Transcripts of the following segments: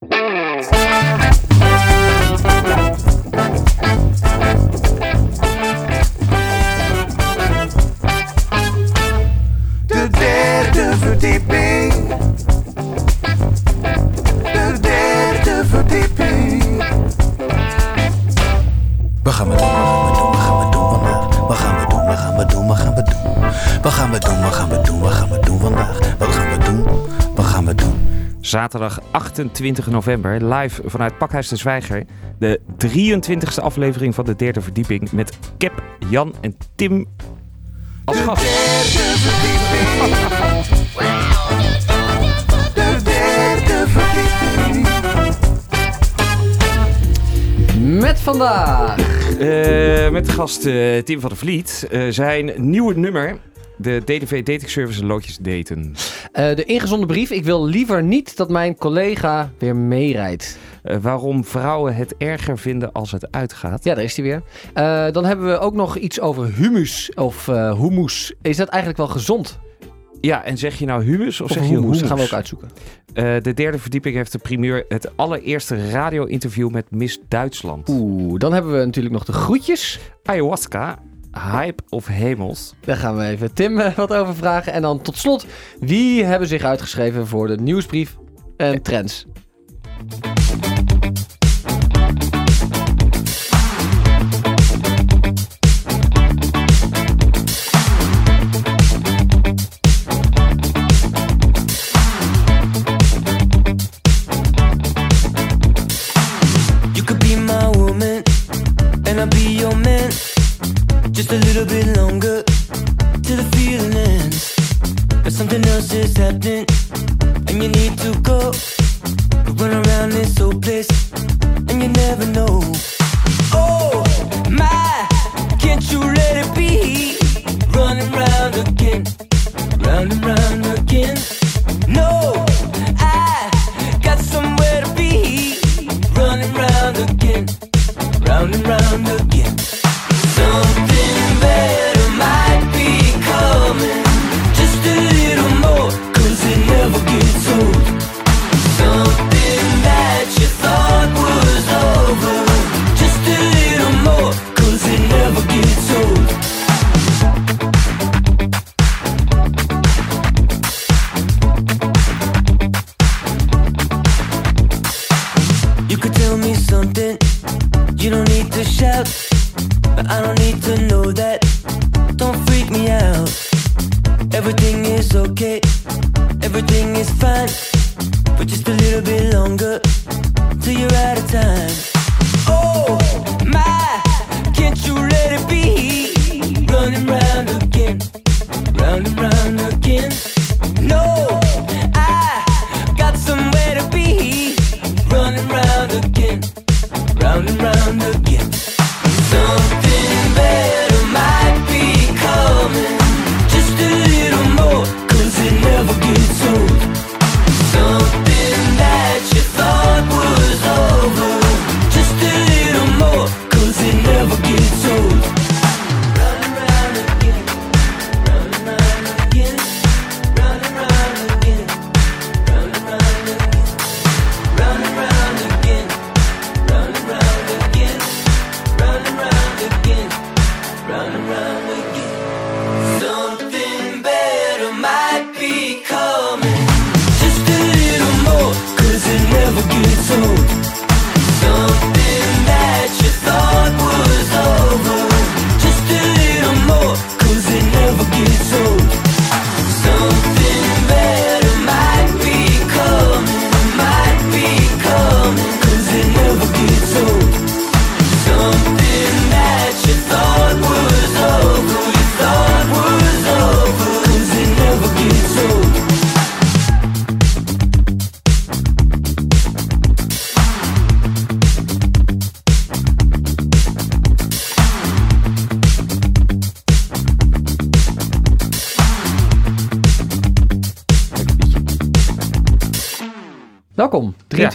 De derde verdieping. De derde verdieping. Wat gaan we doen? Wat gaan we doen? Wat gaan we doen? Wat gaan we doen? Wat gaan we doen? Wat gaan we doen? Wat gaan we doen? Wat gaan we doen? Wat gaan we doen vandaag? Wat gaan we doen? Zaterdag 28 november, live vanuit Pakhuis de Zwijger. De 23e aflevering van de derde verdieping met Kep, Jan en Tim als gast. Derde verdieping. De derde verdieping. Met vandaag. Eh, met de gast eh, Tim van der Vliet. Eh, zijn nieuwe nummer, de DDV Dating Service Loodjes Daten. Eh, de ingezonden brief. Ik wil liever niet dat mijn collega weer meerijdt. Eh, waarom vrouwen het erger vinden als het uitgaat. Ja, daar is hij weer. Eh, dan hebben we ook nog iets over humus of hummus. Is dat eigenlijk wel gezond? Ja, en zeg je nou humus of, Of zeg je hummus? Dat gaan we ook uitzoeken. De derde verdieping heeft de primeur het allereerste radio-interview met Miss Duitsland. Oeh, dan hebben we natuurlijk nog de groetjes. Ayahuasca, hype of hemels. Daar gaan we even Tim eh, wat over vragen. En dan tot slot, wie hebben zich uitgeschreven voor de nieuwsbrief en trends?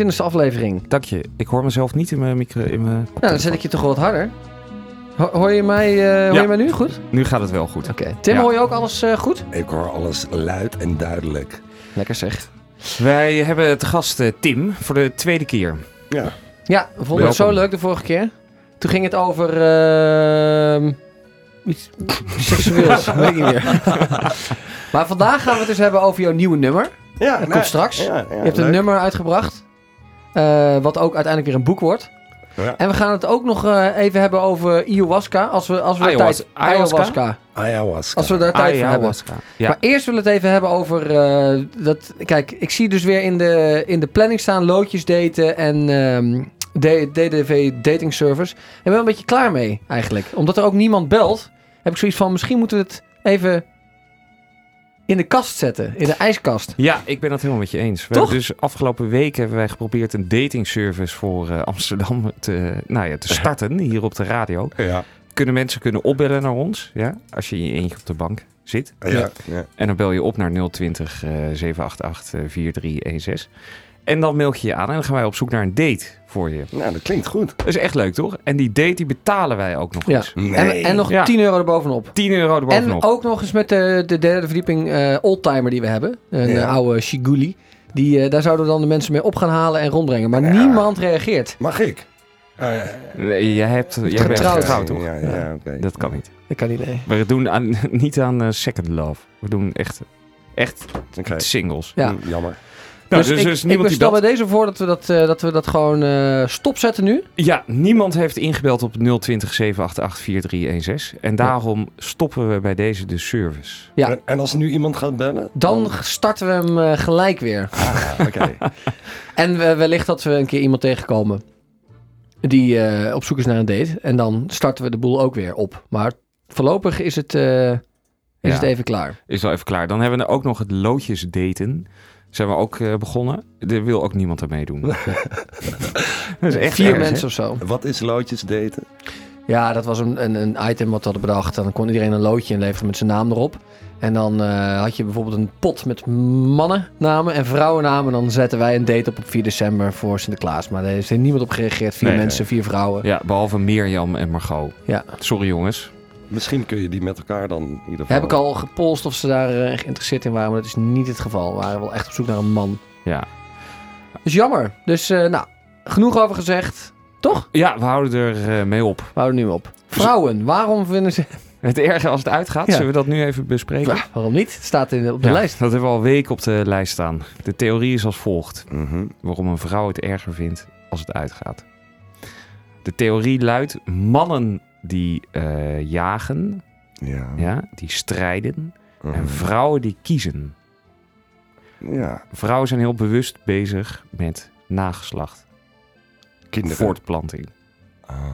20ste aflevering. Dank je. Ik hoor mezelf niet in mijn micro. In mijn nou, dan zet ik je toch wat harder. Hoor, je mij, eh, hoor je mij nu goed? Nu gaat het wel goed. Oké. Tim, hoor je ook alles eh, goed? Ik hoor alles luid en duidelijk. Lekker zeg. Wij hebben het gast eh, Tim voor de tweede keer. Ja. Ja, we vonden het zo leuk de vorige keer. Toen ging het over... Ehm, iets seksueels, weet ik niet meer. maar vandaag gaan we het dus hebben over jouw nieuwe nummer. Ja, dat nou komt straks. Je hebt een nummer uitgebracht eh, wat ook uiteindelijk weer een boek wordt. Ja. En we gaan het ook nog eh, even hebben over ayahuasca. Als we, als we Ayahuas- tijd... ayahuasca? Ayahuasca. Als we daar tijd voor hebben. Ja. Maar eerst willen we het even hebben over eh, dat. Kijk, ik zie dus weer in de, in de planning staan loodjes daten en ehm, D- DDV dating service. En ik ben er een beetje klaar mee eigenlijk. Omdat er ook niemand belt, heb ik zoiets van misschien moeten we het even in de kast zetten, in de ijskast. Ja, ik ben het helemaal met je eens. We Toch? hebben dus afgelopen weken hebben wij geprobeerd een datingservice voor eh, Amsterdam te, nou ja, te starten hier op de radio. Ja. Kunnen mensen kunnen opbellen naar ons, ja, als je in je eentje op de bank zit. Ja. ja. En dan bel je op naar 020 eh 788 eh, 4316. En dan mail je je aan en dan gaan wij op zoek naar een date voor je. Nou, dat klinkt goed. Dat is echt leuk, toch? En die date die betalen wij ook nog Ja. eens. Nee. En, en nog Ja. 10 euro erbovenop. 10 euro En erbovenop. ook nog eens met de, de derde verdieping eh, oldtimer die we hebben. Een Ja. eh, oude Shiguli. Die, eh, daar zouden we dan de mensen mee op gaan halen en rondbrengen. Maar Ja. niemand reageert. Mag ik? Ja. Nee, jij, hebt, jij bent Getrouwd. getrouwd, toch? Ja, ja, oké. Dat kan niet. Dat kan niet, nee. We doen aan, niet aan second love. We doen echt, echt singles. Ja. Hm, Jammer. Nou, dus, dus, ik, dus ik niemand bestel bij deze voor dat we dat, eh, dat, we dat gewoon eh, stopzetten nu. Ja, niemand heeft ingebeld op 020 788 4316. En daarom stoppen we bij deze de service. Ja. En, en als nu iemand gaat bellen? Dan starten we hem eh, gelijk weer. Ah, oké. En we- wellicht dat we een keer iemand tegenkomen die eh, op zoek is naar een date. En dan starten we de boel ook weer op. Maar voorlopig is het, eh, is Ja. het even klaar. Is wel even klaar. Dan hebben we ook nog het loodjes daten. Zijn we ook eh, begonnen. Er wil ook niemand aan meedoen. dat is echt Vier erg, hè? mensen of zo. Wat is loodjes daten? Ja, dat was een, een, een item wat we hadden bedacht. En dan kon iedereen een loodje inleveren met zijn naam erop. En dan eh, had je bijvoorbeeld een pot met mannennamen en vrouwennamen. En dan zetten wij een date op op 4 december voor Sinterklaas. Maar daar heeft niemand op gereageerd. Vier Nee, mensen, vier vrouwen. Ja, behalve Mirjam en Margot. Ja. Sorry jongens. Misschien kun je die met elkaar dan in ieder geval... Heb ik al gepolst of ze daar eh, geïnteresseerd in waren. Maar dat is niet het geval. We waren wel echt op zoek naar een man. Ja. Dus jammer. Dus eh, nou, genoeg over gezegd. Toch? ja, we houden er eh, mee op. We houden nu op. Vrouwen, waarom vinden ze... Het erge als het uitgaat, Ja. zullen we dat nu even bespreken? Ja, waarom niet? Het staat in, op de Ja, lijst. Dat hebben we al weken op de lijst staan. De theorie is als volgt. Mhm. Waarom een vrouw het erger vindt als het uitgaat. De theorie luidt, mannen die eh, jagen, Ja. ja, die strijden. Mhm. En vrouwen die kiezen. Ja. Vrouwen zijn heel bewust bezig met nageslacht, Kinderen. voortplanting. Ah.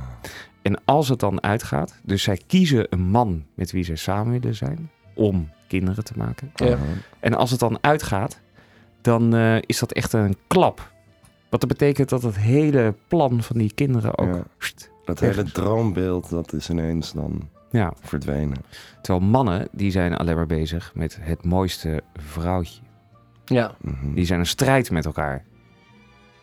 En als het dan uitgaat, dus zij kiezen een man met wie zij samen willen zijn om kinderen te maken. Ja. En als het dan uitgaat, dan eh, is dat echt een klap. Wat dat betekent dat het hele plan van die kinderen ook... Ja. pst, Dat Echt. hele droombeeld, dat is ineens dan ja. verdwenen. Terwijl mannen, die zijn alleen maar bezig met het mooiste vrouwtje. Ja, Mhm. Die zijn een strijd met elkaar.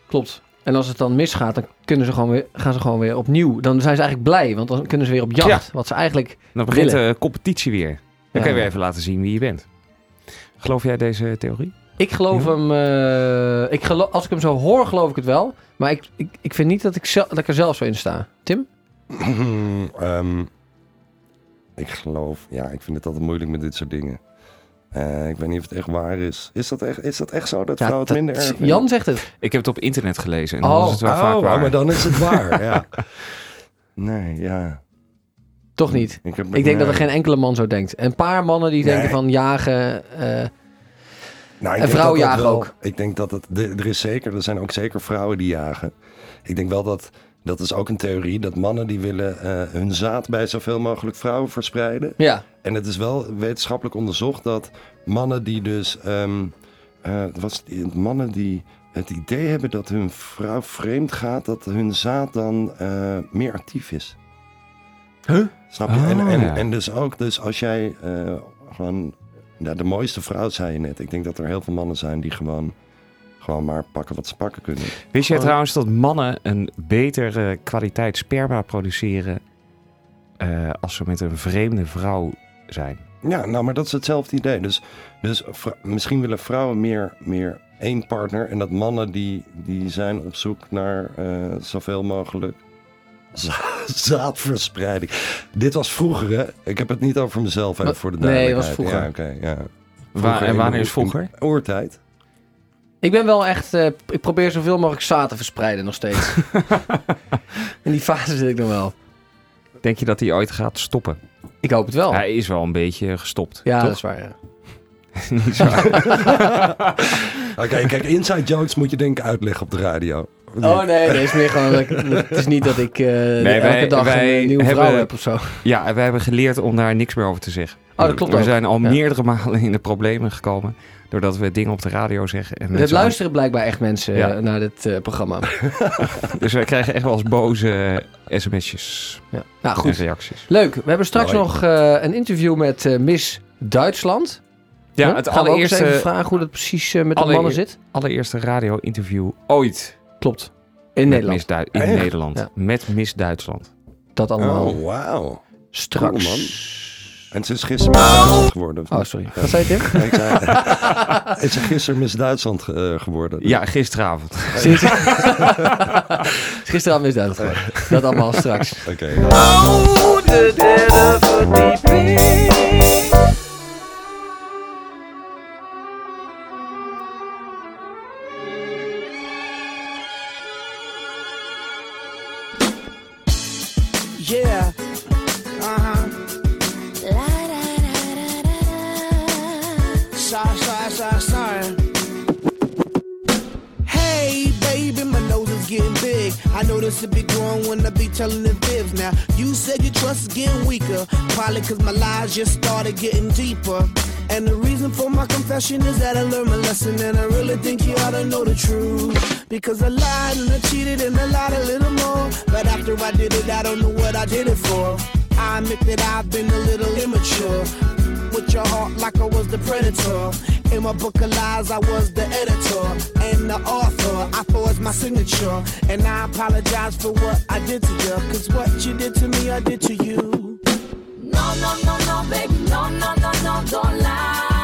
klopt. En als het dan misgaat, dan kunnen ze gewoon weer, gaan ze gewoon weer opnieuw. Dan zijn ze eigenlijk blij, want dan kunnen ze weer op jacht. Wat ze eigenlijk... Dan begint Willen. de competitie weer. Dan Ja. kan je weer even laten zien wie je bent. Geloof jij deze theorie? Ik geloof Ja. hem... eh, ik geloof, als ik hem zo hoor, geloof ik het wel. Maar ik, ik, ik vind niet dat ik, zel- dat ik er zelf zo in sta. Tim? Ehm, ik geloof, ja, ik vind het altijd moeilijk met dit soort dingen. Eh, ik weet niet of het echt waar is. Is dat echt, is dat echt zo dat Ja, vrouwen het minder erg vinden? Jan zegt het. Ik heb het op internet gelezen en dan Oh. is het wel oh, vaak oh, waar. maar dan is het waar, ja. Nee, ja. Toch niet. Ik, denk dat er geen enkele man zo denkt. Een paar mannen die Nee. denken van jagen... eh, Nou, En vrouwen dat dat jagen wel- ook. Ik denk dat het, er is zeker, er zijn ook zeker vrouwen die jagen. Ik denk wel dat, dat is ook een theorie, dat mannen die willen eh, hun zaad bij zoveel mogelijk vrouwen verspreiden. ja, En het is wel wetenschappelijk onderzocht dat mannen die dus, ehm eh, was het, mannen die het idee hebben dat hun vrouw vreemd gaat, dat hun zaad dan eh, meer actief is. Huh? Snap je? en, Oh, en, ja. en dus ook, dus als jij eh, gewoon, ja, de mooiste vrouw zei je net. Ik denk dat er heel veel mannen zijn die gewoon, gewoon maar pakken wat ze pakken kunnen. Wist jij Oh. trouwens dat mannen een betere kwaliteit sperma produceren eh, als ze met een vreemde vrouw zijn? Ja, nou, maar dat is hetzelfde idee. Dus, dus misschien willen vrouwen meer, meer één partner. En dat mannen die, die zijn op zoek naar eh, zoveel mogelijk zaadverspreiding. Dit was vroeger, hè? Ik heb het niet over mezelf, even Wat? voor de Nee, het was duidelijkheid. vroeger. Ja, oké, ja. Waar, en wanneer is vroeger? Oortijd. Ik ben wel echt... eh, ik probeer zoveel mogelijk zaad te verspreiden nog steeds. In die fase zit ik nog wel. Denk je dat hij ooit gaat stoppen? Ik hoop het wel. Hij is wel een beetje gestopt. ja, toch? dat is waar. Ja. Niet zo. Oké, kijk, inside jokes moet je denk ik uitleggen op de radio. Oh nee, nee, het is meer gewoon... dat ik- Het is niet dat ik eh, elke wij- dag wij een nieuwe hebben- vrouw heb of zo. ja, en wij hebben geleerd om daar niks meer over te zeggen. Oh, dat klopt We ook. zijn al Ja. meerdere malen in de problemen gekomen. Doordat we dingen op de radio zeggen. En mensen luisteren blijkbaar echt mensen Ja. eh, naar dit eh, programma. Dus wij krijgen echt wel eens boze sms'jes Ja. Nou en goed, reacties. leuk. We hebben straks Mooi. nog een interview met Miss Duitsland. Ja, Huh? het Gaan we ook eens even allereerste, vragen hoe dat precies met de mannen zit? allereerste radio-interview ooit. Klopt. In met Nederland. In Echt? Nederland. Ja. Met Miss Duitsland. Dat allemaal Oh, wauw. straks. cool, man. En ze is gisteren Miss Duitsland geworden. of Oh, niet? sorry. Wat zei je, Tim? Ik zei, is ze gisteren Miss Duitsland eh, geworden? Ja, gisteravond. Sinds... Gisteravond is dat gewoon. Dat allemaal straks. Oké. Oh, de derde verdieping. I know this will be growing when I be telling the fibs. Now, you said your trust is getting weaker. Probably cause my lies just started getting deeper. And the reason for my confession is that I learned my lesson and I really think you ought to know the truth. Because I lied and I cheated and I lied a little more. But after I did it, I don't know what I did it for. I admit that I've been a little immature. With your heart like I was the predator. In my book of lies, I was the editor and the author. I forged my signature. And I apologize for what I did to you. Cause what you did to me, I did to you. No, no, no, no, baby, no, no, no, no, don't lie.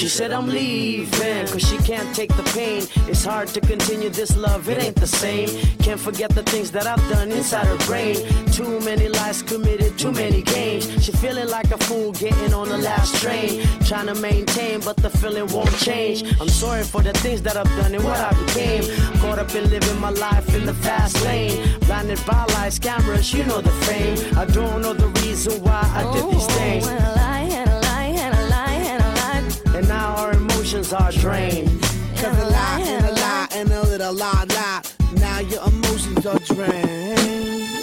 She said I'm leaving cause she can't take the pain. It's hard to continue this love, it ain't the same. Can't forget the things that I've done inside her brain. Too many lies committed, too many games. She feeling like a fool getting on the last train. Trying to maintain, but the feeling won't change. I'm sorry for the things that I've done and what I became. Caught up in living my life in the fast lane. Blinded by lights, cameras, you know the fame. I don't know the reason why I did these oh, things. Emotions are drained. Cause a lie and a lie and a little lie lie. Now your emotions are drained.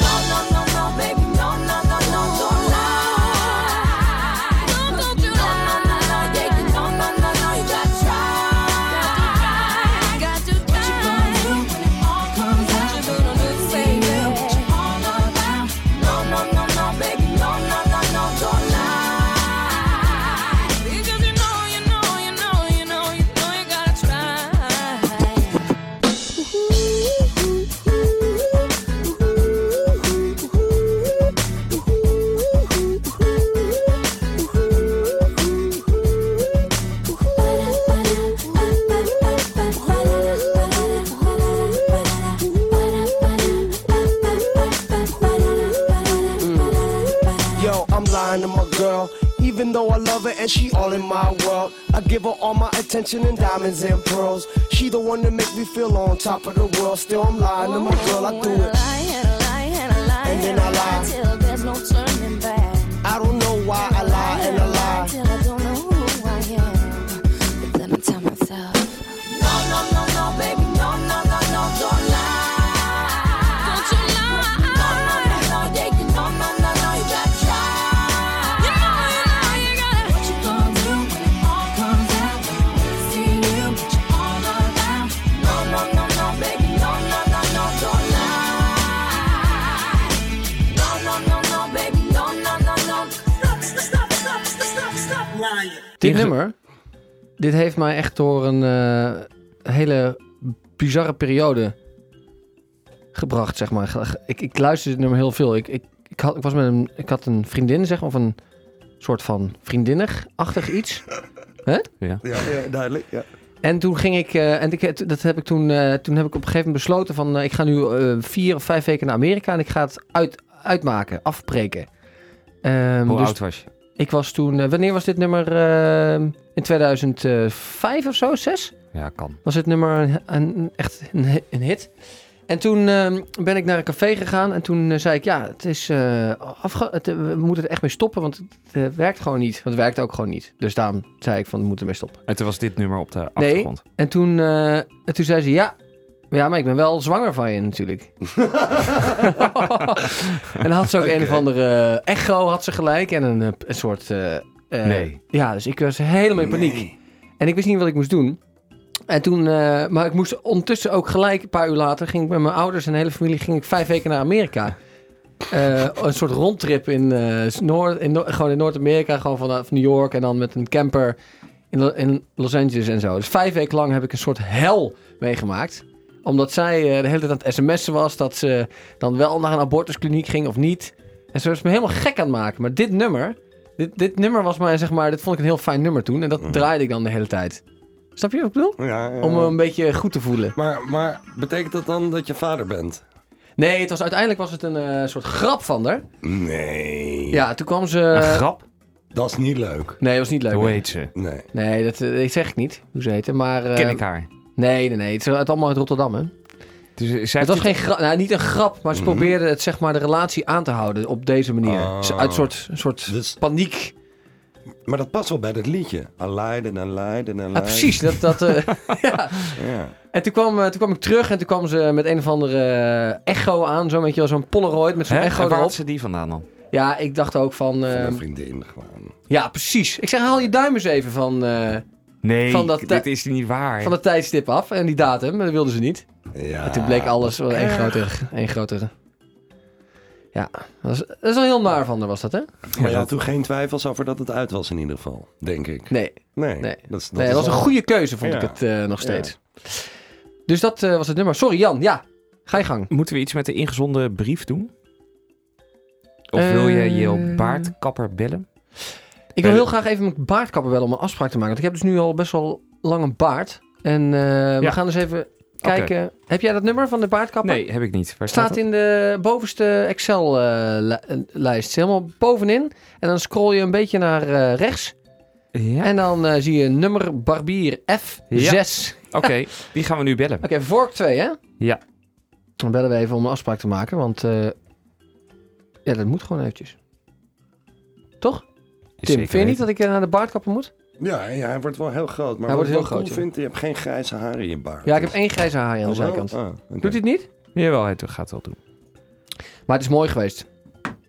Though I love her and she all in my world, I give her all my attention and diamonds and pearls. She the one that make me feel on top of the world. Still, I'm lying to my girl. I do it. And then I lie. Dit Inge- nummer, dit heeft mij echt door een eh, hele bizarre periode gebracht, zeg maar. Ik, ik luisterde dit nummer heel veel. Ik, ik, ik, had, ik, was met een, ik had een vriendin, zeg maar, of een soort van vriendinnig-achtig iets. Ja, ja, duidelijk. Ja. En toen ging ik, eh, en ik, dat heb ik toen, eh, toen heb ik op een gegeven moment besloten van, eh, ik ga nu eh, vier of vijf weken naar Amerika en ik ga het uit, uitmaken, afbreken. Ehm, Hoe dus oud was je? Ik was toen, eh, wanneer was dit nummer? eh, in 2005 of zo, 6? Ja, kan. Was het nummer een, een- echt een, een hit. En toen ehm, ben ik naar een café gegaan en toen eh, zei ik, ja, het is eh, het, we moeten er echt mee stoppen, want het werkt gewoon niet. Want het werkt ook gewoon niet. Dus daarom zei ik van, we moeten ermee stoppen. En toen was dit nummer op de Nee. achtergrond. En toen, en toen zei ze, ja, ja, maar ik ben wel zwanger van je natuurlijk. en dan had ze ook een of andere eh, echo, had ze gelijk. En een, eh, een soort... eh, Nee. Ja, dus ik was helemaal in paniek. En ik wist niet wat ik moest doen. En toen, maar ik moest ondertussen ook gelijk, een paar uur later, ging ik met mijn ouders en de hele familie, ging ik vijf weken naar Amerika. Een soort rondtrip in, Noord, in, gewoon in Noord-Amerika, gewoon vanaf New York en dan met een camper in, in Los Angeles en zo. Dus vijf weken lang heb ik een soort hel meegemaakt. Omdat zij eh, de hele tijd aan het sms'en was dat ze dan wel naar een abortuskliniek ging of niet. En ze was me helemaal gek aan het maken. Maar dit nummer, dit, dit nummer was mij, zeg maar, dit vond ik een heel fijn nummer toen. En dat draaide ik dan de hele tijd. Snap je wat ik bedoel? Ja, ja. Om me een beetje goed te voelen. maar, maar betekent dat dan dat je vader bent? Nee, het was, uiteindelijk was het een eh, soort grap van haar. Nee. Ja, toen kwam ze... Een grap? Dat is niet leuk. Nee, dat was niet leuk. Hoe heet ze? Nee. Nee, dat, eh, dat zeg ik niet. Hoe ze heette, maar... eh, Ken ik haar? Nee, nee, nee. Het is uit- allemaal uit Rotterdam, hè? Dus, zij Het was geen grap, nou, niet een grap, maar ze Mhm. probeerden het, zeg maar, de relatie aan te houden op deze manier. Ah. Ze- Uit een soort, een soort Dus, paniek. maar dat past wel bij dat liedje. Lijden en lijden en. Ja, precies. Dat, dat, eh, ja. Ja. En toen kwam, eh, toen kwam ik terug en toen kwam ze met een of andere eh, echo aan. Zo'n beetje zo'n Polaroid met zo'n echo En waar erop. had ze die vandaan dan? Ja, ik dacht ook van... Van eh, een vriendin gewoon. ja, precies. Ik zeg, haal je duim eens even van, eh, Nee, Van dat- dit is niet waar. van het tijdstip af. En die datum, maar dat wilden ze niet. Ja. en toen bleek alles wel één grote... één grote ja, dat is, dat is wel heel naar van haar, was dat, hè? Maar je had toen geen twijfels over dat het uit was in ieder geval, denk ik. Nee, Nee, Nee. dat, is, dat nee is dat was een goede keuze, vond Ja. ik het eh, nog steeds. Dus dat eh, was het nummer. Sorry, Jan. Ja, ga je gang. Moeten we iets met de ingezonden brief doen? Of wil je je Eh. baardkapper bellen? Ik wil heel graag even mijn baardkapper wel om een afspraak te maken. Want ik heb dus nu al best wel lang een baard. En eh, we Ja. gaan eens even kijken. Heb jij dat nummer van de baardkapper? Nee, heb ik niet. Waar Staat staat in de bovenste Excel-lijst. Helemaal bovenin. En dan scroll je een beetje naar eh, rechts. Ja. En dan eh, zie je nummer barbier F6. Oké, die gaan we nu bellen. Oké, vork 2, hè? Ja. Dan bellen we even om een afspraak te maken. Want ja, dat moet gewoon eventjes. Toch? Is Tim, vind je niet dat ik eh, naar de baardkapper moet? Ja, ja, hij wordt wel heel groot. Maar Hij wat wordt ik heel groot, cool vind, je hebt geen grijze haren in je baard. Ja, ik heb één grijze haar aan de Oh, zijkant. Ah. Doet hij het niet? Jawel, hij gaat het wel doen. Maar het is mooi geweest.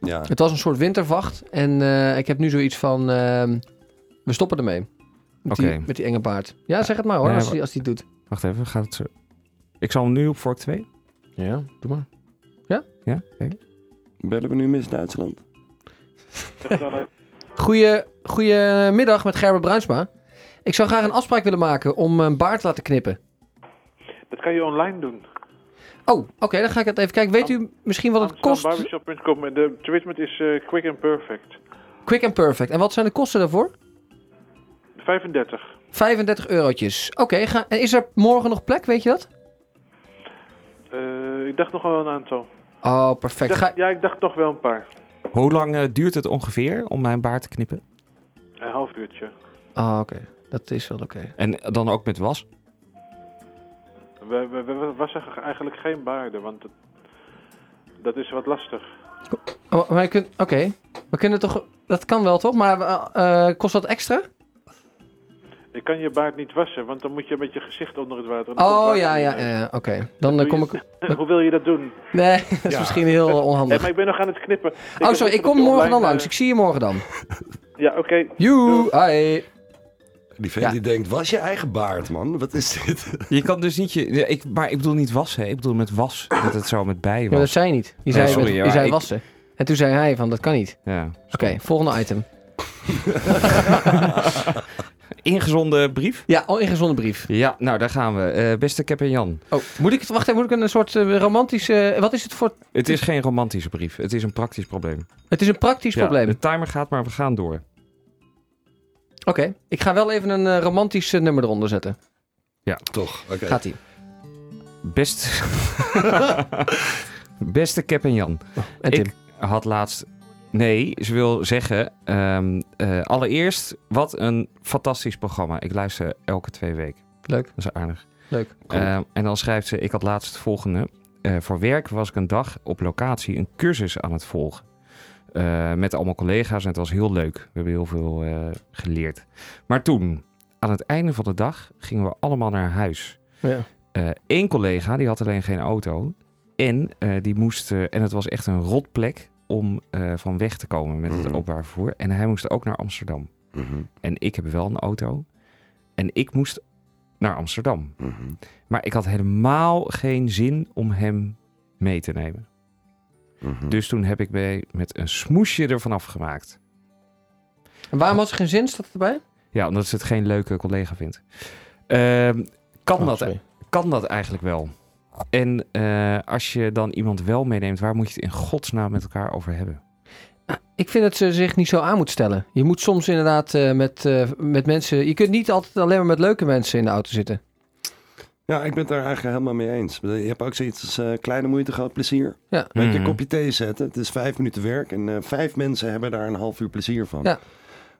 Ja. Het was een soort wintervacht. En eh, ik heb nu zoiets van... ehm, we stoppen ermee. Met, die, Oké. met die enge baard. Ja, zeg het maar hoor, Ja, als hij als die het doet. Wacht even, gaat het zo... Ik zal hem nu op vork 2. Ja, doe maar. Ja? Oké. Bellen we nu Miss Duitsland? Goeie, goedemiddag met Gerber Bruinsma. Ik zou graag een afspraak willen maken om een baard te laten knippen. Dat kan je online doen. Oh, oké, dan ga ik het even kijken. Weet u misschien wat het kost? Amsterdambarbershop.com. En De treatment is eh, quick and perfect. Quick and perfect. En wat zijn de kosten daarvoor? 35. 35 eurotjes. Oké, ga- en is er morgen nog plek, weet je dat? Eh, ik dacht nog wel een aantal. Oh, Ik perfect. dacht-. Ja, ik dacht toch wel een paar. Hoe lang eh, duurt het ongeveer om mijn baard te knippen? Een half uurtje. Oh, oké. Dat is wel oké. En dan ook met was? We, we, we, we wassen eigenlijk geen baarden, want het- dat is wat lastig. Oh, maar je kunt... Oké. We kunnen toch... Dat kan wel, toch? Maar eh, eh, kost dat extra? Ik kan je baard niet wassen, want dan moet je met je gezicht onder het water. Oh, ja, ja, ja. ja. Oké. Dan eh, kom je- ik... Hoe wil je dat doen? Nee, dat is misschien heel Hé, onhandig. maar ik ben nog aan het knippen. Oh, sorry. Ik kom morgen dan langs. Ik zie je morgen dan. eh, Ja, oké. Joe, hi. Die vent Ja. die denkt, was je eigen baard, man? Wat is dit? Je kan dus niet je... Ik, maar ik bedoel niet wassen. Ik bedoel met was. Dat het zo met bij Ja, dat was. zei je niet. Je Oh, zei, sorry, met- ja, je zei ik- wassen. En toen zei hij van, dat kan niet. Ja. Oké, volgende item. Ingezonden brief? Ja, al ingezonden brief. Ja, nou daar gaan we. Eh, beste Cap en Jan. Oh, moet ik, wacht even, moet ik een soort eh, romantische... wat is het voor... Het is geen romantische brief. Het is een praktisch probleem. Het is een praktisch Ja, probleem. De timer gaat, maar we gaan door. Oké, ik ga wel even een eh, romantisch eh, nummer eronder zetten. Toch, oké. Gaat-ie. Best... Beste Cap en Jan. En Tim. Ik had laatst... Nee, ze wil zeggen... ehm, eh, allereerst, wat een fantastisch programma. Ik luister elke twee weken. Leuk, Dat is aardig. leuk. Ehm, en dan schrijft ze... Ik had laatst het volgende. Eh, voor werk was ik een dag op locatie een cursus aan het volgen. Eh, met allemaal collega's en het was heel leuk. We hebben heel veel geleerd. Maar toen, aan het einde van de dag, gingen we allemaal naar huis. Ja. Eén collega, die had alleen geen auto. En, die moest, en het was echt een rotplek om eh, van weg te komen met het Mhm. openbaar vervoer. En hij moest ook naar Amsterdam. Mhm, En ik heb wel een auto. En ik moest naar Amsterdam. mhm. Maar ik had helemaal geen zin om hem mee te nemen. Dus toen heb ik mee met een smoesje ervan afgemaakt. En waarom had ze geen zin? Staat erbij? Ja, omdat ze het geen leuke collega vindt. Ehm, kan, Oh, dat, sorry. kan dat eigenlijk wel? En eh, als je dan iemand wel meeneemt, waar moet je het in godsnaam met elkaar over hebben? Ik vind dat ze zich niet zo aan moet stellen. Je moet soms inderdaad eh, met, eh, met mensen... Je kunt niet altijd alleen maar met leuke mensen in de auto zitten. Ja, ik ben het daar eigenlijk helemaal mee eens. Je hebt ook zoiets als eh, kleine moeite, groot plezier. Ja. Weet je, een Mhm. kopje thee zetten. Het is vijf minuten werk en eh, vijf mensen hebben daar een half uur plezier van. Ja.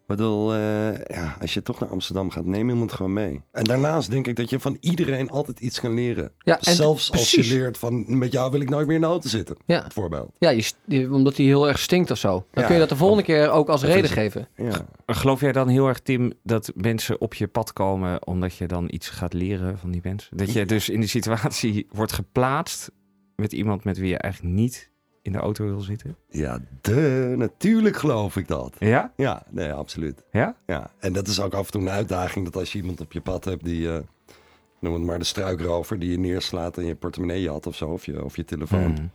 Ik bedoel, eh, ja, als je toch naar Amsterdam gaat, neem iemand gewoon mee. En daarnaast denk ik dat je van iedereen altijd iets kan leren. Ja, en Zelfs als precies. je leert van, met jou wil ik nooit meer in de auto zitten, Ja, bijvoorbeeld. ja je, omdat hij heel erg stinkt of zo. Dan Ja. kun je dat de volgende keer ook als reden is- geven. Ja. Geloof jij dan heel erg, Tim, dat mensen op je pad komen omdat je dan iets gaat leren van die mensen? Dat je dus in de situatie wordt geplaatst met iemand met wie je eigenlijk niet in de auto wil zitten? ja, de, natuurlijk geloof ik dat. Ja? Ja, nee, absoluut. Ja? Ja, en dat is ook af en toe een uitdaging dat als je iemand op je pad hebt die, eh, noem het maar de struikrover, die je neerslaat en je portemonnee had of zo, of je, of je telefoon. Mhm.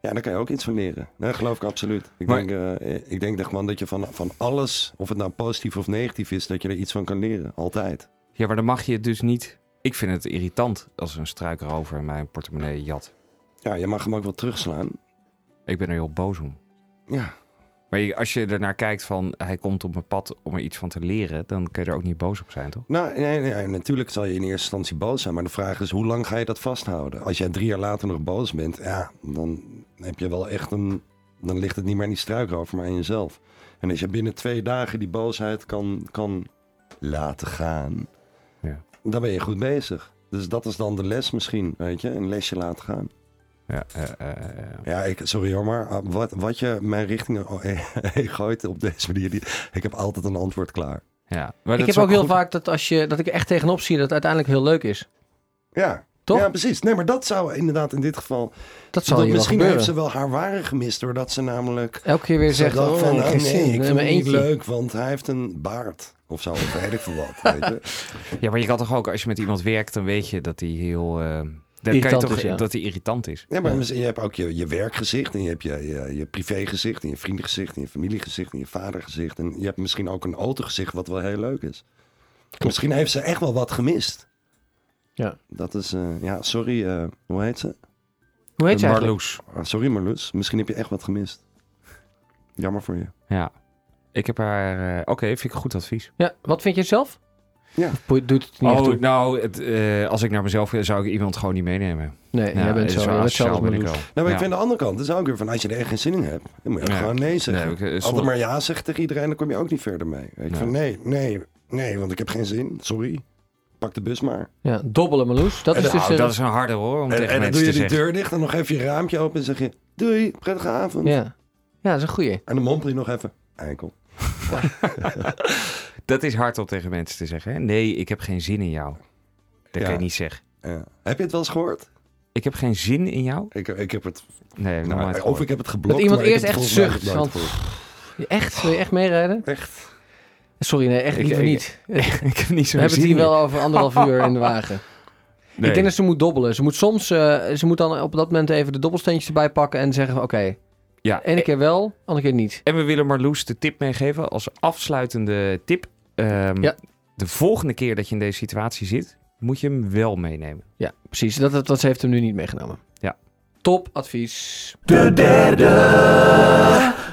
Ja, daar kan je ook iets van leren. Nee, geloof ik absoluut. Ik, Maar- denk, eh, ik denk dat gewoon dat je van, van alles, of het nou positief of negatief is, dat je er iets van kan leren. Altijd. Ja, maar dan mag je het dus niet... Ik vind het irritant als een struikrover mijn portemonnee jat. Ja, je mag hem ook wel terugslaan. Ik ben er heel boos om. Ja, Maar als je ernaar kijkt van hij komt op mijn pad om er iets van te leren, dan kun je er ook niet boos op zijn, toch? nou, nee, nee, natuurlijk zal je in eerste instantie boos zijn. Maar de vraag is, hoe lang ga je dat vasthouden? Als jij drie jaar later nog boos bent, ja, dan heb je wel echt een... Dan ligt het niet meer aan die struikrover, maar aan jezelf. En als je binnen twee dagen die boosheid kan, kan laten gaan, Ja. dan ben je goed bezig. Dus dat is dan de les misschien, weet je? Een lesje laten gaan. Ja, eh, eh, eh, Ja, ik, sorry hoor, maar ah, wat, wat je mijn richting gooit op deze manier, die, ik heb altijd een antwoord klaar. ja. Maar ik heb ook heel goed. vaak dat als je dat ik er echt tegenop zie dat het uiteindelijk heel leuk is. Ja, Toch? Ja, precies. Nee, maar dat zou inderdaad in dit geval... Dat zal dat je wel misschien heeft ze wel haar ware gemist, doordat ze namelijk... Elke keer weer ze zegt, oh, van, ik oh, geen nee, ik in vind het niet eentje. leuk, want hij heeft een baard. Of zo, of weet ik veel wat, weet je. Ja, maar je kan toch ook, als je met iemand werkt, dan weet je dat hij heel... eh, dan kan je toch, is, ja. Dat hij irritant is. Ja, maar Ja. je hebt ook je, je werkgezicht en je hebt je, je, je privégezicht en je vriendengezicht en je familiegezicht en je vadergezicht. En je hebt misschien ook een autogezicht wat wel heel leuk is. Misschien heeft ze echt wel wat gemist. Ja. Dat is, eh, ja, sorry, eh, hoe heet ze? Hoe heet ze eigenlijk? Marloes. Ah, sorry Marloes, misschien heb je echt wat gemist. Jammer voor je. Ja. Ik heb haar... eh, Oké, vind ik een goed advies. Ja, wat vind je zelf? Ja. Of doet het niet Oh, toe? nou, het, eh, als ik naar mezelf ga, zou ik iemand gewoon niet meenemen. Nee, Ja, jij bent zo. ben ik wel. Nou, maar Ja. ik vind de andere kant, dat is ook weer van als je er echt geen zin in hebt, dan moet je ook Ja. gewoon nee zeggen. Nee, ik, Altijd maar ja zeggen tegen iedereen, dan kom je ook niet verder mee. Weet je, Ja. van nee, nee, nee, want ik heb geen zin. Sorry, pak de bus maar. Ja, dobbelen Marloes. Dat En is de- dus... Nou, eh, dat is een harde hoor, om En, tegen en dan doe je zeggen. deur dicht en nog even je raampje open en zeg je, doei, prettige avond. ja. ja, dat is een goeie. En dan mompel je nog even, eikel. Dat is hard om tegen mensen te zeggen. Hè? Nee, ik heb geen zin in jou. Dat Ja. kan je niet zeggen. Ja. Heb je het wel eens gehoord? Ik heb geen zin in jou? Ik, ik heb het, Nee, nou, of gehoord. ik heb het geblokt, Dat iemand maar ik eerst heb het echt zucht, gehoord. Echt? Wil je echt meerijden? Echt? Sorry, nee, echt liever niet. We ik heb niet zo hebben het hier wel over anderhalf uur in de wagen. Nee. Ik denk dat ze moet dobbelen. Ze moet soms, eh, ze moet dan op dat moment even de dobbelsteentjes erbij pakken en zeggen van oké, Ja, ene keer wel, andere keer niet. En we willen Marloes de tip meegeven als afsluitende tip. Ehm, Ja. de volgende keer dat je in deze situatie zit, moet je hem wel meenemen. Ja, precies. Dat, dat, dat heeft hem nu niet meegenomen. Ja. Top advies. De derde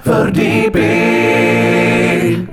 verdieping.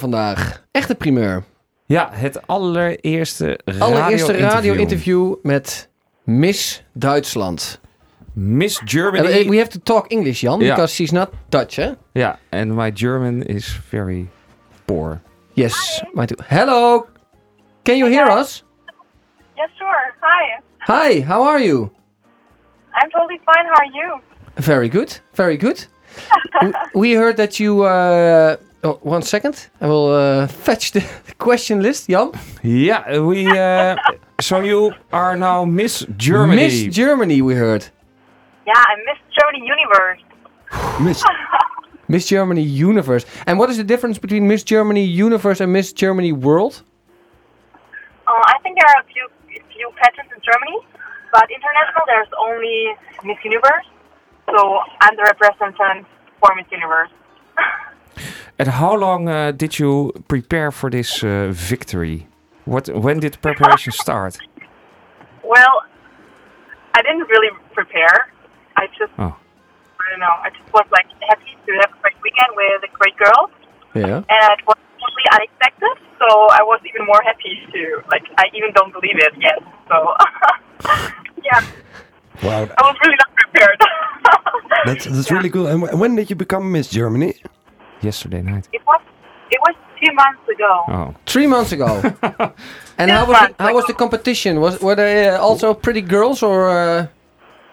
Vandaag. Echte primeur. Ja, het allereerste Allereerste radio-interview. met Miss Duitsland. Miss Germany. And we have to talk English, Jan, Ja. because she's not Dutch, hè? Ja, and my German is very poor. Yes. too. Hello. Can you hear us? Yes, sure. Hi. Hi, how are you? I'm totally fine. How are you? Very good. Very good. We heard that you. Uh, oh, one second. I will uh, fetch the question list. Jan. Yeah, we. Uh, so you are now Miss Germany. Miss Germany. We heard. Yeah, I Miss Germany Universe. Miss, Miss Germany Universe. And what is the difference between Miss Germany Universe and Miss Germany World? Uh, I think there are a few few pageants in Germany, but international there's only Miss Universe. So I'm the representative for Miss Universe. And how long uh, did you prepare for this uh, victory? What? When did preparation start? Well, I didn't really prepare. I just Oh. I don't know. I just was like happy to have a great weekend with a great girl, Yeah. and it was totally unexpected. So I was even more happy to like. I even don't believe it yet. So yeah, wow, I was really not prepared. that's that's really cool. And when did you become Miss Germany? Yesterday night. it was it was two months ago. Oh. Three months ago. and Two how was months the, how was the competition? Was were they uh, also pretty girls or? Uh,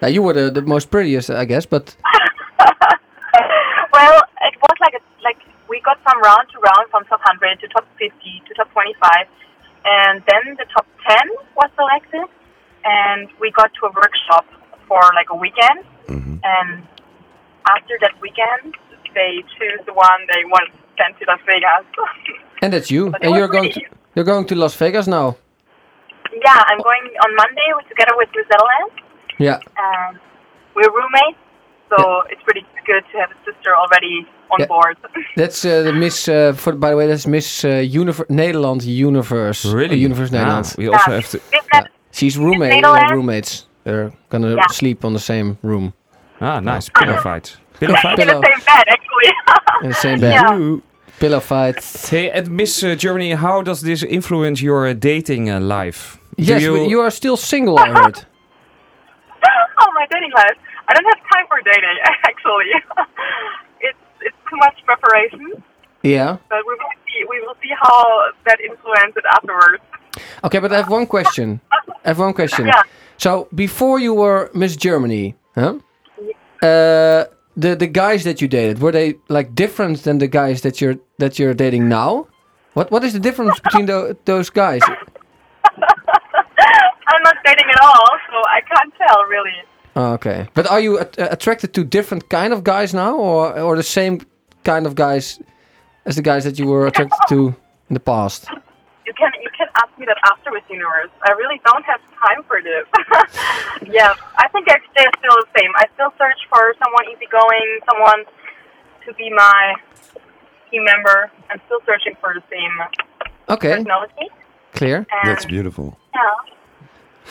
yeah, you were the, the most prettiest, I guess. But well, it was like a, like we got from round to round, from top 100 to top 50 to top 25, and then the top 10 was selected, and we got to a workshop for like a weekend, and after that weekend, they choose the one they want sent to Las Vegas. and that's you. But And was you're going to you're going to Las Vegas now. yeah, I'm going on Monday with- together with New Zealand, Yeah. and we're roommates, so it's pretty good to have a sister already on Yeah. board. That's uh, the Miss. Uh, for by the way, that's Miss uh, Univer- Nederland Universe. Really? Universe Ah, Nederland. we also Yeah. have to. Business, She's roommate. Roommates. They're gonna Yeah. sleep on the same room Ah, nice. Pillow fight. Pillow fight. in the Pillow. same bed, actually. in the same bed. Yeah. Pillow fight. Hey, and Miss uh, Germany, how does this influence your uh, dating uh, life? Do Yes, but you are still single. I heard. oh, my dating life. I don't have time for dating, actually. it's it's too much preparation, Yeah. but we will see. We will see how that influences it afterwards. Okay, but I have one question. I have one question. Yeah. So before you were Miss Germany, huh? Uh, the the guys that you dated were they like different than the guys that you're that you're dating now? What what is the difference between tho- those guys? I'm not dating at all, so I can't tell really. Oh, okay, but are you at- uh, attracted to different kind of guys now, or or the same kind of guys as the guys that you were attracted to in the past? You can ask me that after with universe. I really don't have time for this. yeah, I think I stay still the same. I still search for someone easygoing, someone to be my team member. I'm still searching for the same Okay, personality. clear. And That's beautiful. yeah.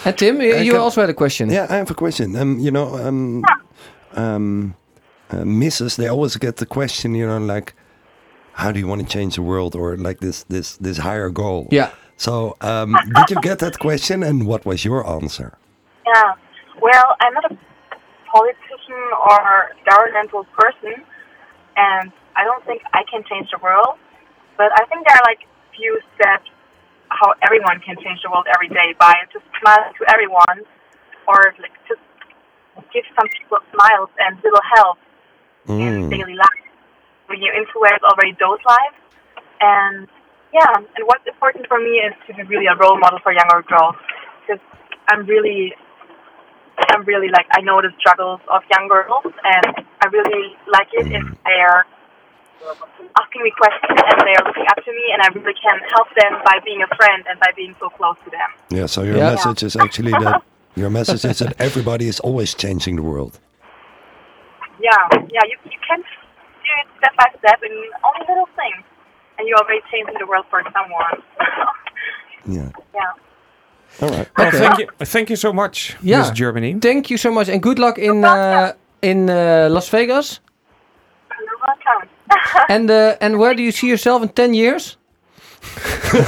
And Tim, you, I you also had a question. Yeah, I have a question. Um, you know, um, um, uh, misses they always get the question. You know, like, how do you want to change the world, or like this this this higher goal? Yeah. So, um, did you get that question, and what was your answer? Yeah. Well, I'm not a politician or governmental person, and I don't think I can change the world. But I think there are like few steps how everyone can change the world every day by just smiling to everyone, or like just give some people smiles and little help in Mm. daily life. When you influence already those lives, and yeah, and what's important for me is to be really a role model for younger girls because I'm really, I'm really like I know the struggles of young girls, and I really like it if mm-hmm. they're asking me questions and they are looking up to me, and I really can help them by being a friend and by being so close to them. Yeah. So your Yeah. message is actually that your message is that everybody is always changing the world. Yeah, yeah, you you can do it step by step in only little things, and you're already changing the world for someone. Yeah. yeah. All right. Well, Okay. thank you, thank you so much, Yeah. Miss Germany. Thank you so much, and good luck in uh, in uh, Las Vegas. You're welcome. And uh, and where do you see yourself in ten years? and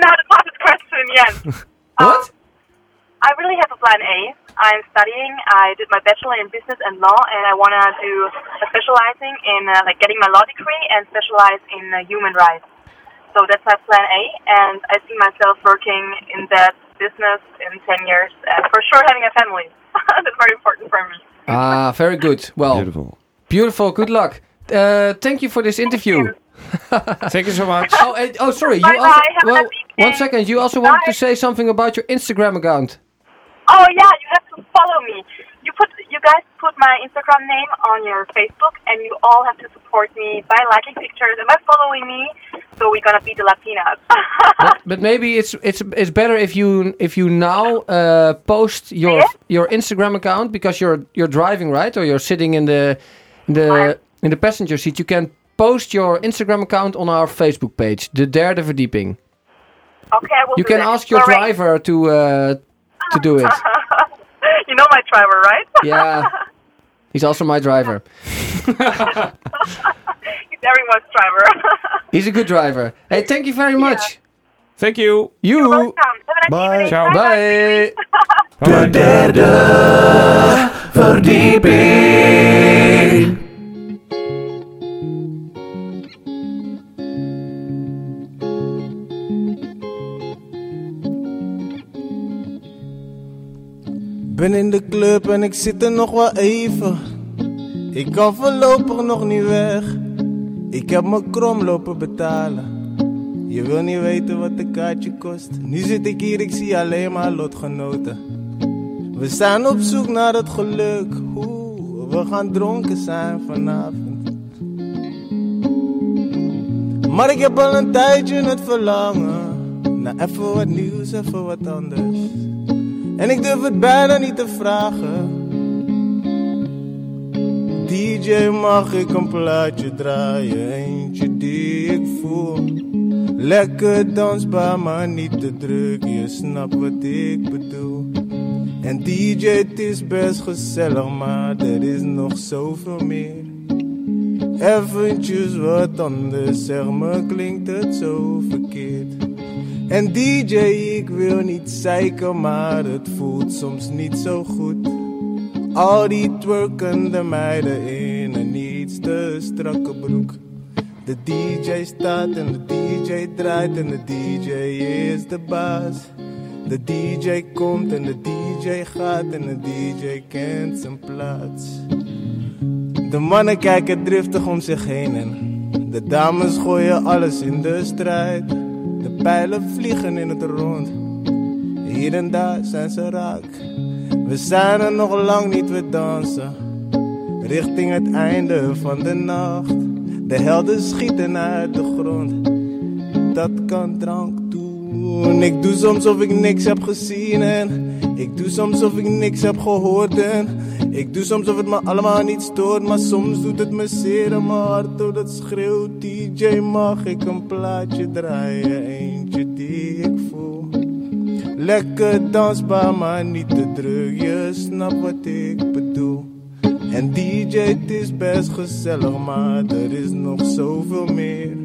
now the toughest question yet. What? I really have a plan A. I'm studying. I did my bachelor in business and law, and I want to do a specializing in uh, like getting my law degree and specialize in uh, human rights. So that's my plan A, and I see myself working in that business in 10 years, and for sure having a family. That's very important for me. Ah, very good. Well, Beautiful. beautiful. Good luck. Uh, thank you for this interview. Thank you so much. Oh, and, oh, sorry. You Bye also, bye. Have well, happy day. one second. You also wanted to say something about your Instagram account. Oh yeah, you have to follow me. You put, you guys put my Instagram name on your Facebook, and you all have to support me by liking pictures and by following me. So we're gonna beat the Latinas. but, but maybe it's it's it's better if you if you now uh, post your Yeah? your Instagram account because you're you're driving right or you're sitting in the in the in the passenger seat. You can post your Instagram account on our Facebook page, de derde verdieping. okay, I will You can that. ask your Sorry. driver to uh, to do it. you know my driver, right? Yeah, he's also my driver. He's everyone's driver. He's a good driver. Hey, thank you very much. Thank you. You. Welcome. Have Bye. Ciao. Bye. De derde verdieping. Ben in de club en ik zit er nog wel even. Ik kan voorlopig nog niet weg. Ik heb me krom lopen betalen. Je wil niet weten wat een kaartje kost. Nu zit ik hier, ik zie alleen maar lotgenoten. We zijn op zoek naar het geluk. Oeh, we gaan dronken zijn vanavond. Maar ik heb al een tijdje het verlangen. Naar even wat nieuws, even wat anders. En ik durf het bijna niet te vragen. DJ, mag ik een plaatje draaien? Eentje die ik voel. Lekker dansbaar, maar niet te druk. Je snapt wat ik bedoel. En DJ, het is best gezellig, maar er is nog zoveel meer. Eventjes wat anders, zeg me, klinkt het zo verkeerd. En DJ, ik wil niet zeiken, maar het voelt soms niet zo goed. Al die twerkende meiden in een iets te strakke broek. De DJ staat en de DJ draait en de DJ is de baas. De DJ komt en de DJ gaat en de DJ kent zijn plaats. De mannen kijken driftig om zich heen en de dames gooien alles in de strijd. Pijlen vliegen in het rond. Hier en daar zijn ze raak. We zijn er nog lang niet, we dansen. Richting het einde van de nacht. De helden schieten uit de grond. Dat kan drank doen. Ik doe soms of ik niks heb gezien en ik doe soms of ik niks heb gehoord en ik doe soms of het me allemaal niet stoort, maar soms doet het me zeer in mijn hart door dat schreeuwt DJ mag ik een plaatje draaien, eentje die ik voel. Lekker dansbaar, maar niet te druk, je snapt wat ik bedoel. En DJ, het is best gezellig, maar er is nog zoveel meer.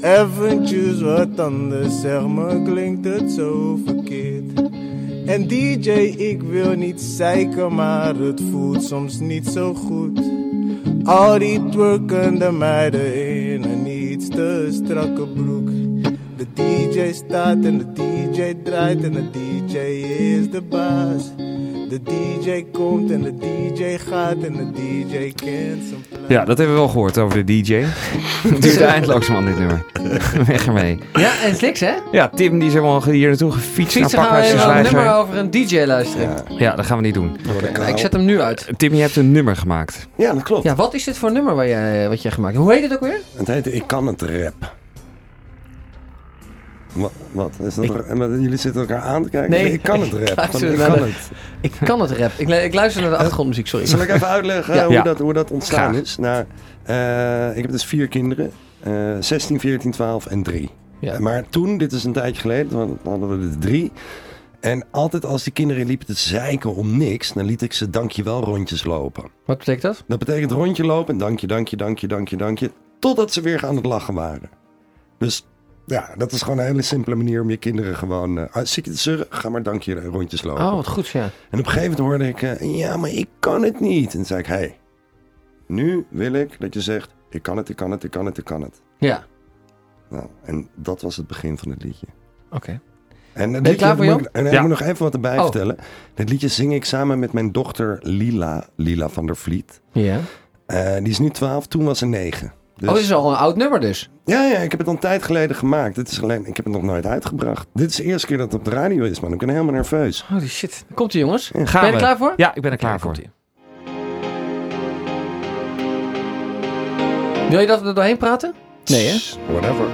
Eventjes wat anders, zeg me, klinkt het zo verkeerd. En DJ, ik wil niet zeiken, maar het voelt soms niet zo goed. Al die twerkende meiden in een iets te strakke broek. De DJ staat en de DJ draait en de DJ is de baas. De DJ komt en de DJ gaat en de DJ kent zijn. Ja, dat hebben we wel gehoord over de DJ. Het duurt eindeloos man, dit nummer. Weg ermee. Ja, en niks hè? Ja, Tim die is helemaal hier naartoe gefietst naar Fietsen gaan we even een nummer over een DJ luisteren. Ja, dat gaan we niet doen. Oké, ik zet hem nu uit. Tim, je hebt een nummer gemaakt. Ja, dat klopt. Ja, wat is dit voor nummer waar jij, wat jij gemaakt hebt? Hoe heet het ook weer? Het heet Ik kan het rap. Wat? wat? Is dat er- en wat- jullie zitten elkaar aan te kijken? Nee, ik kan het rap. ik kan de- het. Ik kan het rap. Ik, ik luister naar de achtergrondmuziek, sorry. Zal ik even uitleggen Ja. hoe, Ja. Dat, hoe dat ontstaan Graag. is? Nou, eh, ik heb dus vier kinderen. eh 16, 14, 12 en 3. Ja. Maar toen, dit is een tijdje geleden, toen hadden we er drie. En altijd als die kinderen liepen te zeiken om niks, dan liet ik ze dankjewel rondjes lopen. Wat betekent dat? Dat betekent rondje lopen en dankje, dankje, dankje, dankje, dankje. Totdat ze weer aan het lachen waren. Dus ja, dat is gewoon een hele simpele manier om je kinderen gewoon... eh ah, zit je te zeuren? Ga maar dankje eh, rondjes lopen. Oh, wat goed, ja. En op een gegeven moment hoorde ik... eh, ja, maar ik kan het niet. En toen zei ik, hey, nu wil ik dat je zegt... Ik kan het, ik kan het, ik kan het, ik kan het. Ja. Nou, en dat was het begin van het liedje. Oké. En dat Ben je klaar voor, ik- En ik Ja. moet nog even wat erbij Oh. vertellen. Dit liedje zing ik samen met mijn dochter Lila, Lila van der Vliet. Ja. Eh, die is nu 12, toen was ze 9. Dus, Oh, dit is al een oud nummer dus. Ja, ja, ik heb het al een tijd geleden gemaakt. Dit is alleen, ik heb het nog nooit uitgebracht. Dit is de eerste keer dat het op de radio is, man. Ik ben helemaal nerveus. Holy shit. Komt ie jongens. Ja. Gaan ben je er klaar voor? Ja, ik ben er klaar Oké, voor. komt-ie. Wil je dat we er doorheen praten? Nee hè? Whatever.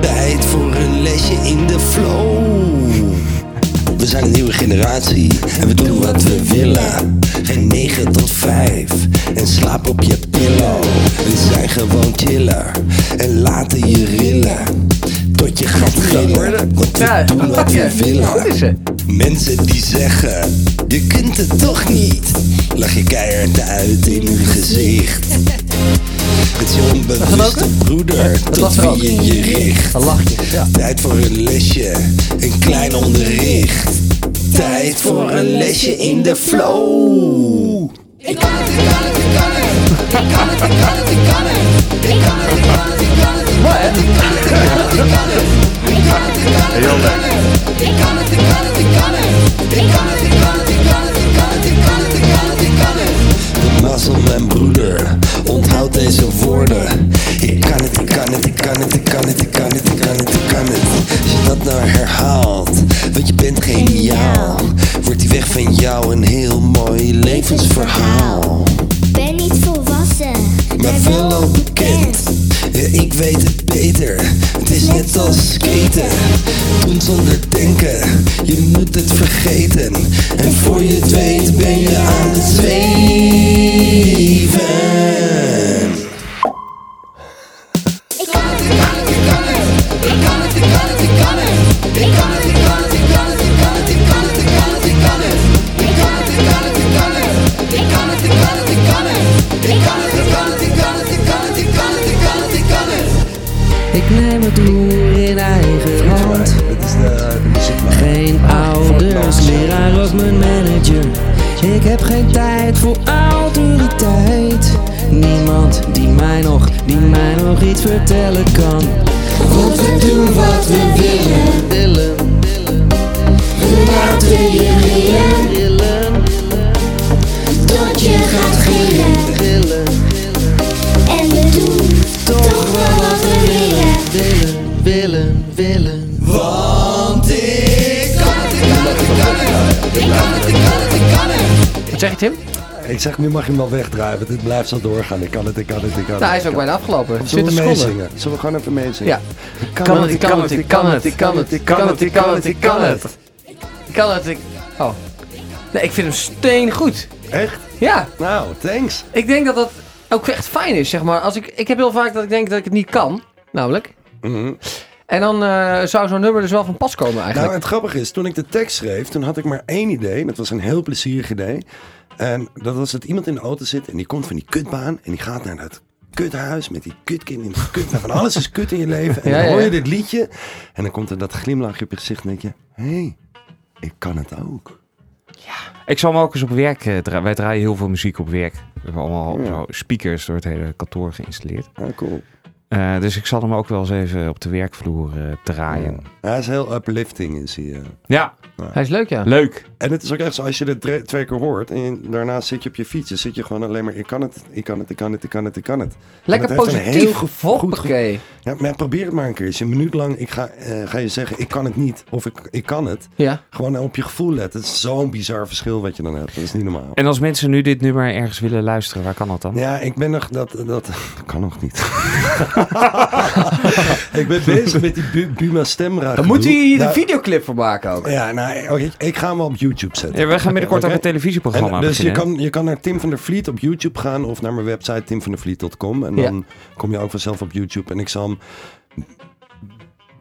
Tijd voor een lesje in de flow. We zijn een nieuwe generatie en we doen wat we willen. Geen 9 tot 5 en slaap op je pillow. We zijn gewoon chiller en laten je rillen. Tot je gaat gillen, want we Ja, doen wat we willen. Goed is het. Mensen die zeggen, je kunt het toch niet. Lach je keihard uit in hun gezicht. Het is je onbewuste broeder tot wie je je richt. Dan lach je. Ja. Tijd voor een lesje, een klein onderricht. Tijd voor een lesje in de flow. Ik kan het, ik kan het, ik kan het. Ik kan het, ik kan het, ik kan het. Ik kan het, ik kan het, ik kan het. Ik kan het, ik mijn broeder, onthoud deze woorden. Ik kan het, ik kan het, ik kan het, ik kan het, ik kan het, ik kan het, ik kan het. Als je dat nou herhaalt, want je bent geniaal. Wordt die weg van jou een heel mooi levensverhaal. Ben niet volwassen, maar wel al. Ik weet het beter, het is net als skaten. Doen zonder denken, je moet het vergeten. En voor je het weet ben je aan het zweven. Nu mag je hem wel wegdraaien, want dit blijft zo doorgaan. Ik kan het, ik kan het, ik kan het. Nou, hij is ook bijna afgelopen. Zullen 20 we meezingen? Zullen we gewoon even meezingen? Ja. Ik kan het, ik kan het, ik kan het, ik kan het, ik kan het, ik kan het, ik kan het. Ik kan het, ik... Oh. Nee, ik vind hem steen goed. Echt? Ja. Nou, thanks. Ik denk dat dat ook echt fijn is, zeg maar. Als ik, ik heb heel vaak dat ik denk dat ik het niet kan, namelijk. Mhm. En dan eh, zou zo'n nummer dus wel van pas komen Nou, eigenlijk. het grappige is, toen ik de tekst schreef, toen had ik maar één idee. Dat was een heel plezierig idee. En dat was dat iemand in de auto zit en die komt van die kutbaan en die gaat naar dat kuthuis met die kutkind in de kut. Van alles is kut in je leven. En Ja, dan ja, hoor je ja. dit liedje en dan komt er dat glimlachje op je gezicht en denk je, hé, hey, ik kan het ook. Ik zal hem ook eens op werk eh, draaien. Wij draaien heel veel muziek op werk. We hebben allemaal Ja. zo speakers door het hele kantoor geïnstalleerd. Ja, cool. Eh, dus ik zal hem ook wel eens even op de werkvloer eh, draaien. Ja, hij is heel uplifting, is hij. eh. Ja, Hij is leuk, ja. leuk. En het is ook echt zo, als je dit twee keer hoort en je- daarna zit je op je fiets, dan zit je gewoon alleen maar, ik kan het, ik kan het, ik kan het, ik kan het, ik kan het. Lekker positief. heel gevo- goed Hoppakee. Ja, maar probeer het maar een keer. Als je een minuut lang, ik ga, eh, ga je zeggen, ik kan het niet, of ik, ik kan het. Ja. Gewoon op je gevoel letten. Het is zo'n bizar verschil wat je dan hebt. Dat is niet normaal. En als mensen nu dit nummer ergens willen luisteren, waar kan dat dan? Ja, ik ben nog, dat, dat, dat kan nog niet. ik ben bezig met die Bu- Buma Stemra. Dan moet hij hier de Nou, videoclip voor maken ook. Ja, nou, oké, ik, ik ga hem wel op YouTube zetten. Ja, we gaan binnenkort Oké? ook een televisieprogramma En, Dus je beginnen. kan, je kan naar Tim van der Vliet op YouTube gaan of naar mijn website timvandervliet.com. En Ja. dan kom je ook vanzelf op YouTube. En ik zal hem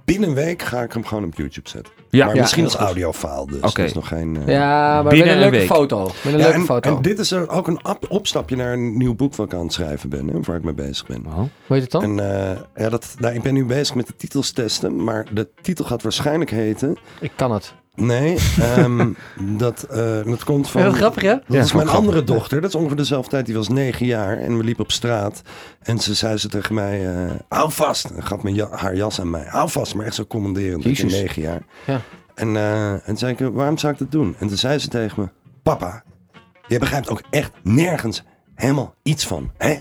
binnen een week ga ik hem gewoon op YouTube zetten. Ja. maar Ja, misschien als audiofile dus. Oké. Is nog geen... eh, Ja, maar Binnen met een leuke week. foto. Met een Ja, leuke en, foto. en dit is er ook een op- opstapje naar een nieuw boek wat ik aan het schrijven ben. Hè, waar ik mee bezig ben. Oh. Hoe heet het dan? En eh, ja, dat, nou, ik ben nu bezig met de titels testen. Maar de titel gaat waarschijnlijk heten... Ik kan het. Nee, ehm, dat, eh, dat komt van... Ja, wat grappig, hè? Dat Ja, is mijn grappig. andere dochter. Dat is ongeveer dezelfde tijd. Die was negen jaar en we liepen op straat. En ze zei ze tegen mij, eh, hou vast. En gaf me ja- haar jas aan mij. Hou vast, maar echt zo commanderend. Ik Jezus. negen jaar. Ja. En, eh, en toen zei ik, waarom zou ik dat doen? En toen zei ze tegen me, papa, je begrijpt ook echt nergens helemaal iets van, hè?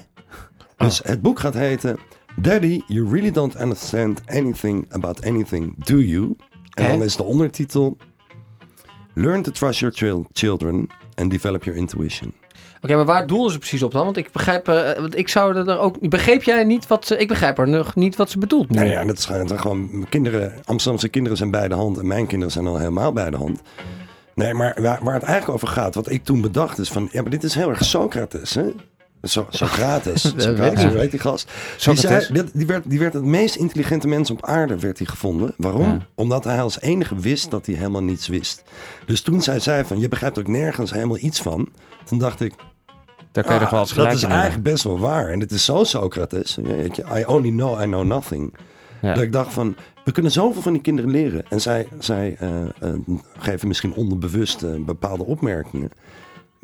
Dus het boek gaat heten... Daddy, you really don't understand anything about anything, do you? En Hè? dan is de ondertitel... Learn to trust your chil- children and develop your intuition. Oké, maar waar doelen ze precies op dan? Want ik begrijp, eh, want ik zou er ook... Begreep jij niet wat ze... Ik begrijp er nog niet wat ze bedoelt nu. Nou ja, dat dan gewoon... Kinderen, Amsterdamse kinderen zijn bij de hand en mijn kinderen zijn al helemaal bij de hand. Nee, maar waar, waar het eigenlijk over gaat, wat ik toen bedacht is van... Ja, maar dit is heel erg Socrates, hè? So, Socrates. Weet Socrates, heet die gast? Die, zei, werd, die werd het meest intelligente mens op aarde werd hij gevonden. Waarom? Ja. Omdat hij als enige wist dat hij helemaal niets wist. Dus toen zij zei van, je begrijpt ook nergens helemaal iets van. Toen dacht ik, Daar kan je ah, wel dat is hebben. eigenlijk best wel waar. En het is zo Socrates. Weet I only know, I know nothing. Ja. Dat ik dacht van, we kunnen zoveel van die kinderen leren. En zij, zij eh, eh, geven misschien onderbewust eh, bepaalde opmerkingen.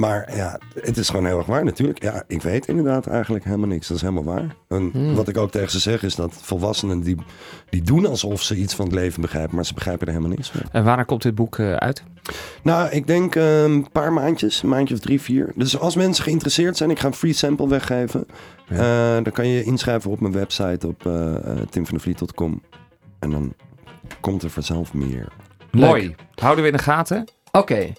Maar ja, het is gewoon heel erg waar natuurlijk. Ja, ik weet inderdaad eigenlijk helemaal niks. Dat is helemaal waar. En Hmm. wat ik ook tegen ze zeg is dat volwassenen die, die doen alsof ze iets van het leven begrijpen. Maar ze begrijpen er helemaal niks van. En wanneer komt dit boek eh, uit? Nou, ik denk eh, een paar maandjes, een maandje of drie, vier. Dus als mensen geïnteresseerd zijn, ik ga een free sample weggeven. Ja. Eh, dan kan je je inschrijven op mijn website op uh, timvandevliet.com. En dan komt er vanzelf meer. Mooi. Houden we in de gaten? Oké.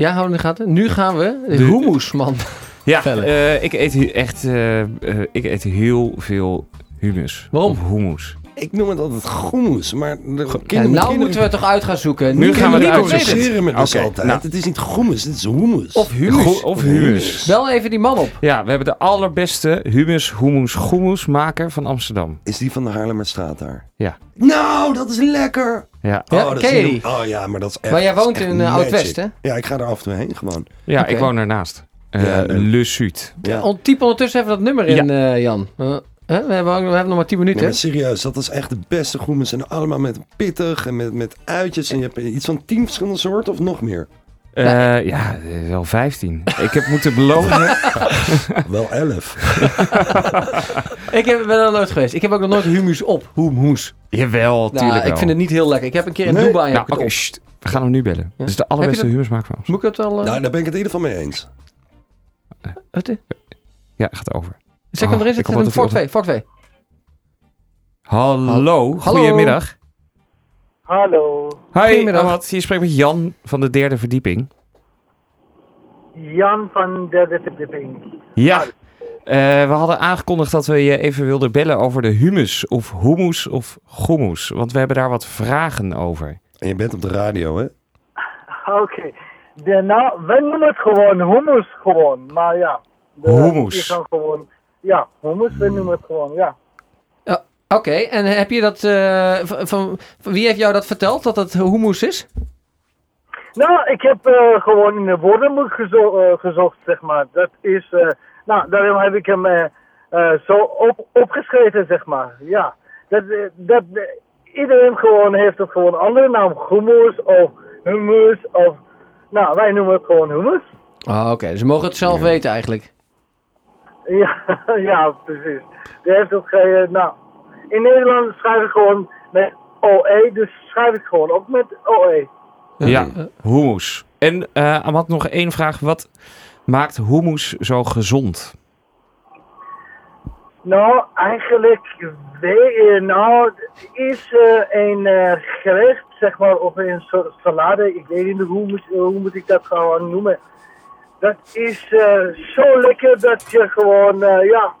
Ja, houden in de gaten. Nu gaan we de, De- hummus, man. Ja, eh, ik eet echt eh, eh, ik eet heel veel humus. Waarom? Of hummus. Ik noem het altijd groemus, maar de kinderen, nou moeten we het toch uit gaan zoeken. Nu gaan we niet het uitzoeken. Met Oké, altijd. nou. Het is niet groemus, het is hummus. Of humus. Go- of humus. Bel even die man op. Ja, we hebben de allerbeste humus, hummus, goemoes maker van Amsterdam. Is die van de Haarlemmerstraat daar? Ja. Nou, dat is lekker! Ja, Ja, oh, dat is die? Oh ja, maar dat is echt Maar jij woont in, eh. Oud-West, hè? Ja, ik ga er af en toe heen gewoon. ja Oké. ik woon ernaast. Eh Ja. Le Sud. Ja. On- Typ ondertussen even dat nummer in, eh, Jan. Eh, we, hebben, we hebben nog maar 10 minuten. Nee, maar serieus, dat is echt de beste groentes. En allemaal met pittig en met, met uitjes. En je hebt iets van tien verschillende soorten of nog meer. Eh, ja, eh, wel 15. ik heb moeten belonen. Wel elf. Ik heb, ben er nooit geweest. Ik heb ook nog nooit humus op. Hummus. Jawel, Nou, tuurlijk ik wel. vind het niet heel lekker. Ik heb een keer in Nee. Dubai... Nou, ik sst. we gaan hem nu bellen. Dit is de allerbeste dat- humusmaker van Amsterdam. Moet ik het al... eh, Nou, daar ben ik het in ieder geval mee eens. wat? Ja, gaat over. Zeg hem Oh, ik zetten. hoop Een Fort 2. Fort 2. Hallo, Hallo. goedemiddag. Hallo, Hi, Goedemiddag. Je spreekt met Jan van de derde verdieping. Jan van derde verdieping. Ja. Eh, we hadden aangekondigd dat we je even wilden bellen over de humus of hummus of goemoes. Want we hebben daar wat vragen over. En je bent op de radio, hè? Oké, de nou, wij noemen het gewoon hummus gewoon, maar ja. De, Hummus. gaan gewoon, ja, hummus, wij noemen het gewoon, ja. Ja, Oké, en heb je dat... eh, van, wie heeft jou dat verteld, dat het hummus is? Nou, ik heb eh, gewoon in de woordenboek gezo eh, gezocht, zeg maar. Dat is, eh, nou, daarom heb ik hem zo op opgeschreven, zeg maar. Ja, dat, dat iedereen gewoon heeft het gewoon andere naam. Hummus of hummus of, nou, wij noemen het gewoon hummus. Ah, Oké, dus ze mogen het zelf weten eigenlijk. Ja, ja, precies. Die heeft het ge... Nou, in Nederland schrijf ik gewoon met OE, dus schrijf ik gewoon ook met OE. Ja, hummus. En eh Amat, nog één vraag. Wat maakt hummus zo gezond? Nou, eigenlijk, we, nou, het is eh, een eh, gerecht, zeg maar, of een soort salade. Ik weet niet hoe moet, hoe moet ik dat gewoon noemen. Dat is eh, zo lekker dat je gewoon, eh, ja,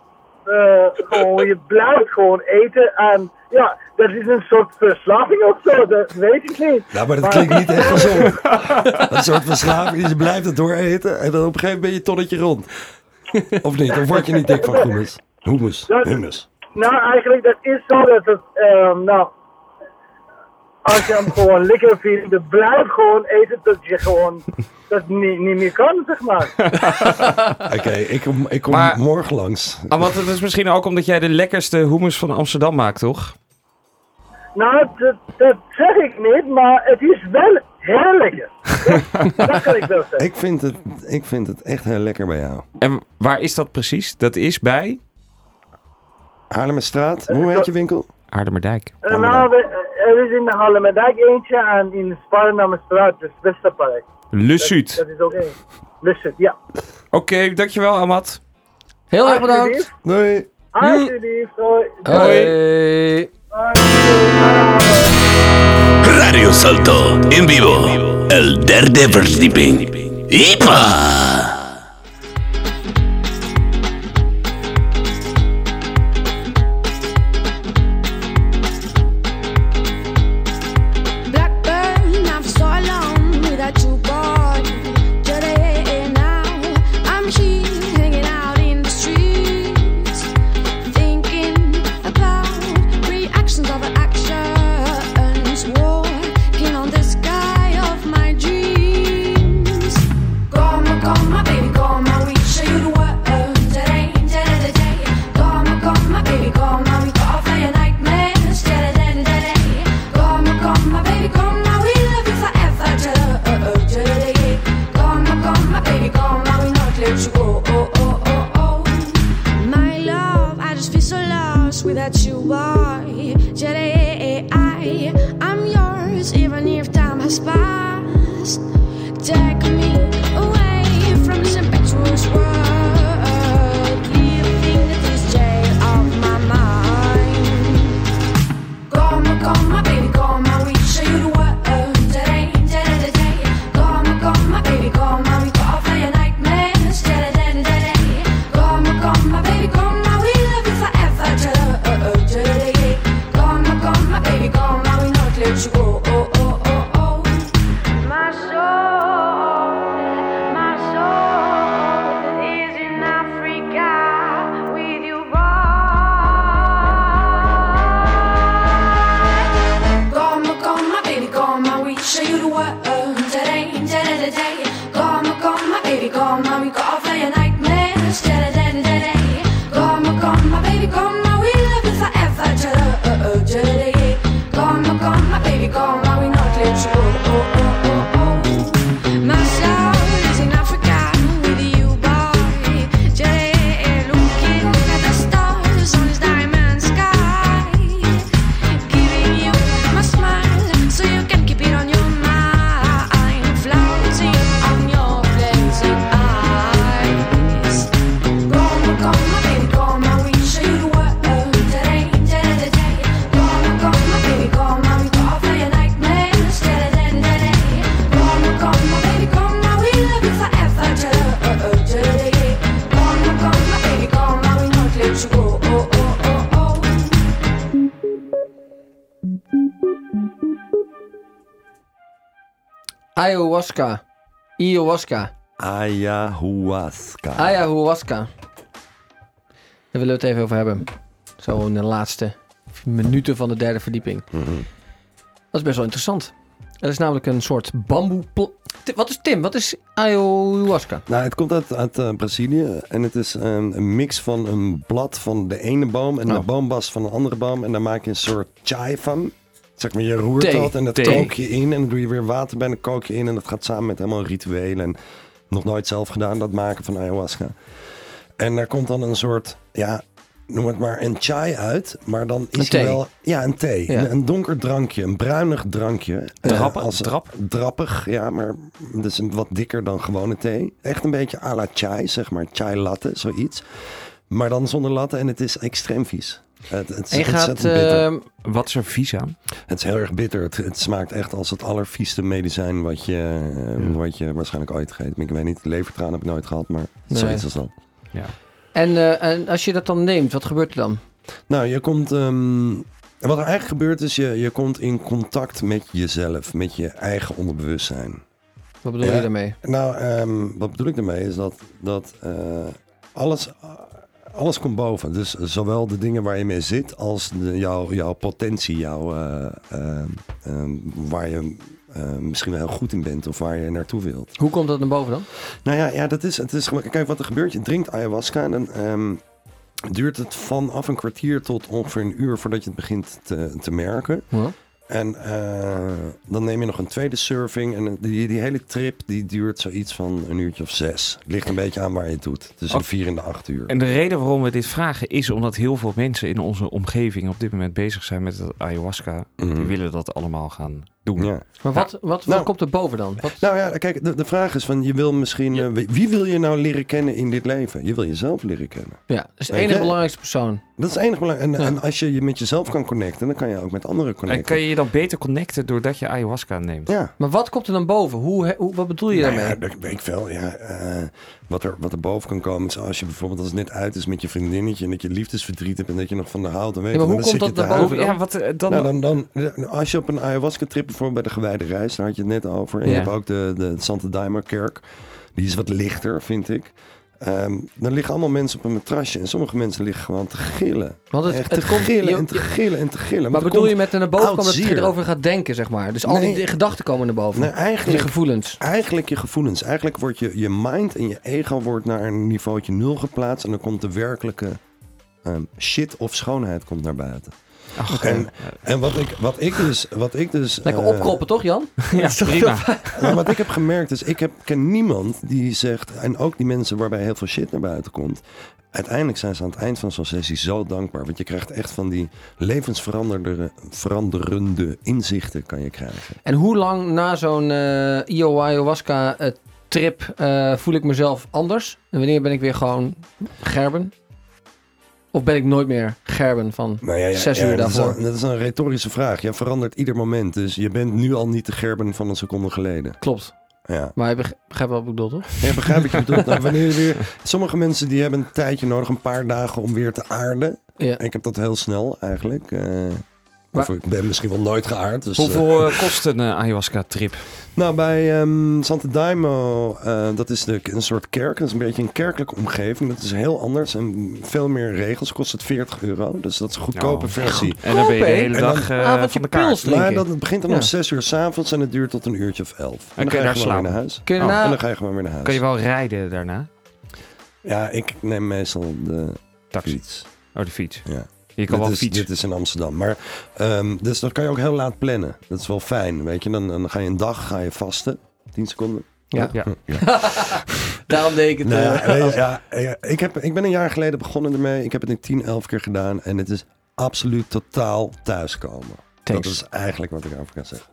eh, gewoon, je blijft gewoon eten. En ja, dat is een soort verslaving of zo, dat weet ik niet. Nou, maar dat klinkt niet echt gezond. een soort verslaving. Je blijft het dooreten. En dan op een gegeven moment ben je tonnetje rond. Of niet? Of word je niet dik van hummus? Hummus. Hummus. Nou, eigenlijk, dat is zo dat het, ehm, nou, als je hem gewoon lekker vindt, dan blijf gewoon eten tot je gewoon dat niet, niet meer kan, zeg maar. Oké, ik kom, ik kom Maar- morgen langs. Amat, het is misschien ook omdat jij de lekkerste hummus van Amsterdam maakt, toch? Nou, dat, dat zeg ik niet, maar het is wel heel lekker. Dat, dat kan ik wel zeggen. Ik vind, het, ik vind het echt heel lekker bij jou. En waar is dat precies? Dat is bij Haarlemmerstraat, hoe heet je winkel? Aardemerdijk. Eh, nou, we- er is in de Hallemerdijk eentje en in de Sparrenammerstraat, dus Westerpark. Le Sud. Dat is ook één. Ja. Oké, dankjewel Amat. Heel erg bedankt. Doei. Alsjeblieft, hoi. Hoi. Radio Salto en vivo. El derde verdieping. ¡Ipa! Ayahuasca. Ayahuasca. Ayahuasca. Ayahuasca. Daar willen we het even over hebben. Zo in de laatste minuten van de derde verdieping. Mhm. Dat is best wel interessant. Er is namelijk een soort bamboe... Wat is Tim? Wat is ayahuasca? Nou, het komt uit, uit eh, Brazilië en het is een, een mix van een blad van de ene boom en Oh. de boombas van een andere boom. En daar maak je een soort chai van. Zeg maar, je roert Thee. dat en dat Thee. kook je in en dan doe je weer water bij en dan kook je in. En dat gaat samen met helemaal rituelen en nog nooit zelf gedaan, dat maken van ayahuasca. En daar komt dan een soort, ja, noem het maar een chai uit, maar dan is hij wel... Ja, een thee. Ja. Een, een donker drankje, een bruinig drankje. Eh, Drappen? als- Drap? Drappig, ja, maar dus een wat dikker dan gewone thee. Echt een beetje à la chai, zeg maar. Chai latte, zoiets. Maar dan zonder latte en het is extreem vies. Het, het is En gaat... ehm, Wat is er vies aan? Het is heel erg bitter. Het, het smaakt echt als het allervieste medicijn wat je, eh, wat je waarschijnlijk ooit geeft. Ik weet niet, levertraan heb ik nooit gehad, maar Nee. zoiets als dat. en, eh, en als je dat dan neemt, wat gebeurt er dan? Nou, je komt. ehm, wat er eigenlijk gebeurt is, je, je komt in contact met jezelf, met je eigen onderbewustzijn. Wat bedoel Ja. je daarmee? Nou, ehm, wat bedoel ik daarmee is dat, dat eh, alles, alles komt boven. Dus zowel de dingen waar je mee zit als de, jouw, jouw potentie, jouw, eh, ehm, ehm, waar je eh, misschien wel heel goed in bent of waar je naartoe wilt. Hoe komt dat naar boven dan? Nou ja, ja dat is, het is gewoon, kijk wat er gebeurt. Je drinkt ayahuasca en dan, ehm, duurt het vanaf een kwartier tot ongeveer een uur voordat je het begint te, te merken. Ja. En eh, dan neem je nog een tweede surfing. En die, die hele trip die duurt zoiets van een uurtje of zes. Ligt een beetje aan waar je het doet. Tussen Oh. de vier en de acht uur. En de reden waarom we dit vragen is omdat heel veel mensen in onze omgeving op dit moment bezig zijn met het ayahuasca. Die willen dat allemaal gaan doen. Ja. Maar wat, wat, wat Nou. komt er boven dan? Wat, Nou ja, kijk, de, de vraag is van, je wil misschien... eh, wie, wie wil je nou leren kennen in dit leven? Je wil jezelf leren kennen. ja, dat is de enige belangrijkste persoon. Dat is het enige belang. En, en als je je met jezelf kan connecten, dan kan je ook met anderen En connecten. kan je je dan beter connecten doordat je ayahuasca neemt? Ja. Maar wat komt er dan boven? Hoe, hoe, wat bedoel je Nou daarmee? ja, dat weet ik veel. Ja, eh, wat, er, wat er boven kan komen als je bijvoorbeeld als het net uit is met je vriendinnetje en dat je liefdesverdriet hebt en dat je nog van de houdt. Dan weet Ja, maar je, hoe dan komt dat naar boven. Ja, wat, eh, dan, Nou, dan, dan, als je op een ayahuasca-trip bijvoorbeeld bij de gewijde reis, daar had je het net over. En Ja. je hebt ook de, de Santa Daima kerk. Die is wat lichter, vind ik. Ehm dan liggen allemaal mensen op een matrasje. En sommige mensen liggen gewoon te gillen. Want het, Echt het te komt, gillen je- en te gillen en te gillen. maar bedoel je met er naar boven komen dat je erover gaat denken, zeg maar? Dus al Nee. die gedachten komen naar boven. Nee, je eigenlijk, gevoelens. eigenlijk je gevoelens. Eigenlijk wordt je, je mind en je ego wordt naar een niveautje nul geplaatst. En dan komt de werkelijke ehm, shit of schoonheid komt naar buiten. En, en wat, ik, wat ik dus... Wat ik dus Lekker eh, opkroppen, toch Jan? ja, prima. Nou, wat ik heb gemerkt is, ik heb, ken niemand die zegt, en ook die mensen waarbij heel veel shit naar buiten komt. Uiteindelijk zijn ze aan het eind van zo'n sessie zo dankbaar. Want je krijgt echt van die levensveranderende veranderende inzichten kan je krijgen. En hoe lang na zo'n eh IO ayahuasca eh, trip eh, voel ik mezelf anders? En wanneer ben ik weer gewoon Gerben? Of ben ik nooit meer Gerben van Nou ja, ja, zes ja, uur dat is, daarvoor? een, dat is een retorische vraag. Je verandert ieder moment. Dus je bent nu al niet de Gerben van een seconde geleden. Klopt. Ja. Maar je beg- begrijpt wat ik bedoel, toch? Ja, begrijp ik je bedoelt. Nou, wanneer weer, sommige mensen die hebben een tijdje nodig, een paar dagen om weer te aarden. Ja. Ik heb dat heel snel eigenlijk. Maar- of ik ben misschien wel nooit geaard. Dus, Hoeveel eh, kost een eh, ayahuasca-trip? Nou, bij ehm Santa Daimo, eh, dat is de, een soort kerk. Dat is een beetje een kerkelijke omgeving. Dat is heel anders en veel meer regels. Kost het 40 euro. Dus dat is een goedkope Oh, versie. En dan ben je de hele dan- dag eh, avondje van de kaart. Maar dat, het begint dan Ja. om 6 uur s'avonds en het duurt tot een uurtje of 11. En, kun dan je ga je daar gewoon weer naar huis. Kun je Oh, En dan ga je gewoon weer naar huis. Kan je wel rijden daarna? Ja, ik neem meestal de Taxi. fiets. Oh, de fiets. Ja. Je kan dit wel is, fietsen. Dit is in Amsterdam. Maar, ehm, dus dat kan je ook heel laat plannen. Dat is wel fijn, weet je. Dan, dan ga je een dag ga je vasten. 10 seconden. Ja. Ja. Daarom deed ik het. Nee, eh, ja, ja, ik, heb, ik ben een jaar geleden begonnen ermee. Ik heb het in 10, 11 keer gedaan. En het is absoluut totaal thuiskomen. Dat Thanks. is eigenlijk wat ik over kan zeggen.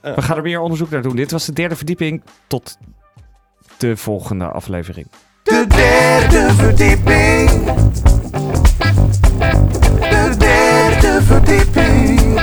We gaan er meer onderzoek naar doen. Dit was de derde verdieping. Tot de volgende aflevering. De derde verdieping. De derde verdieping.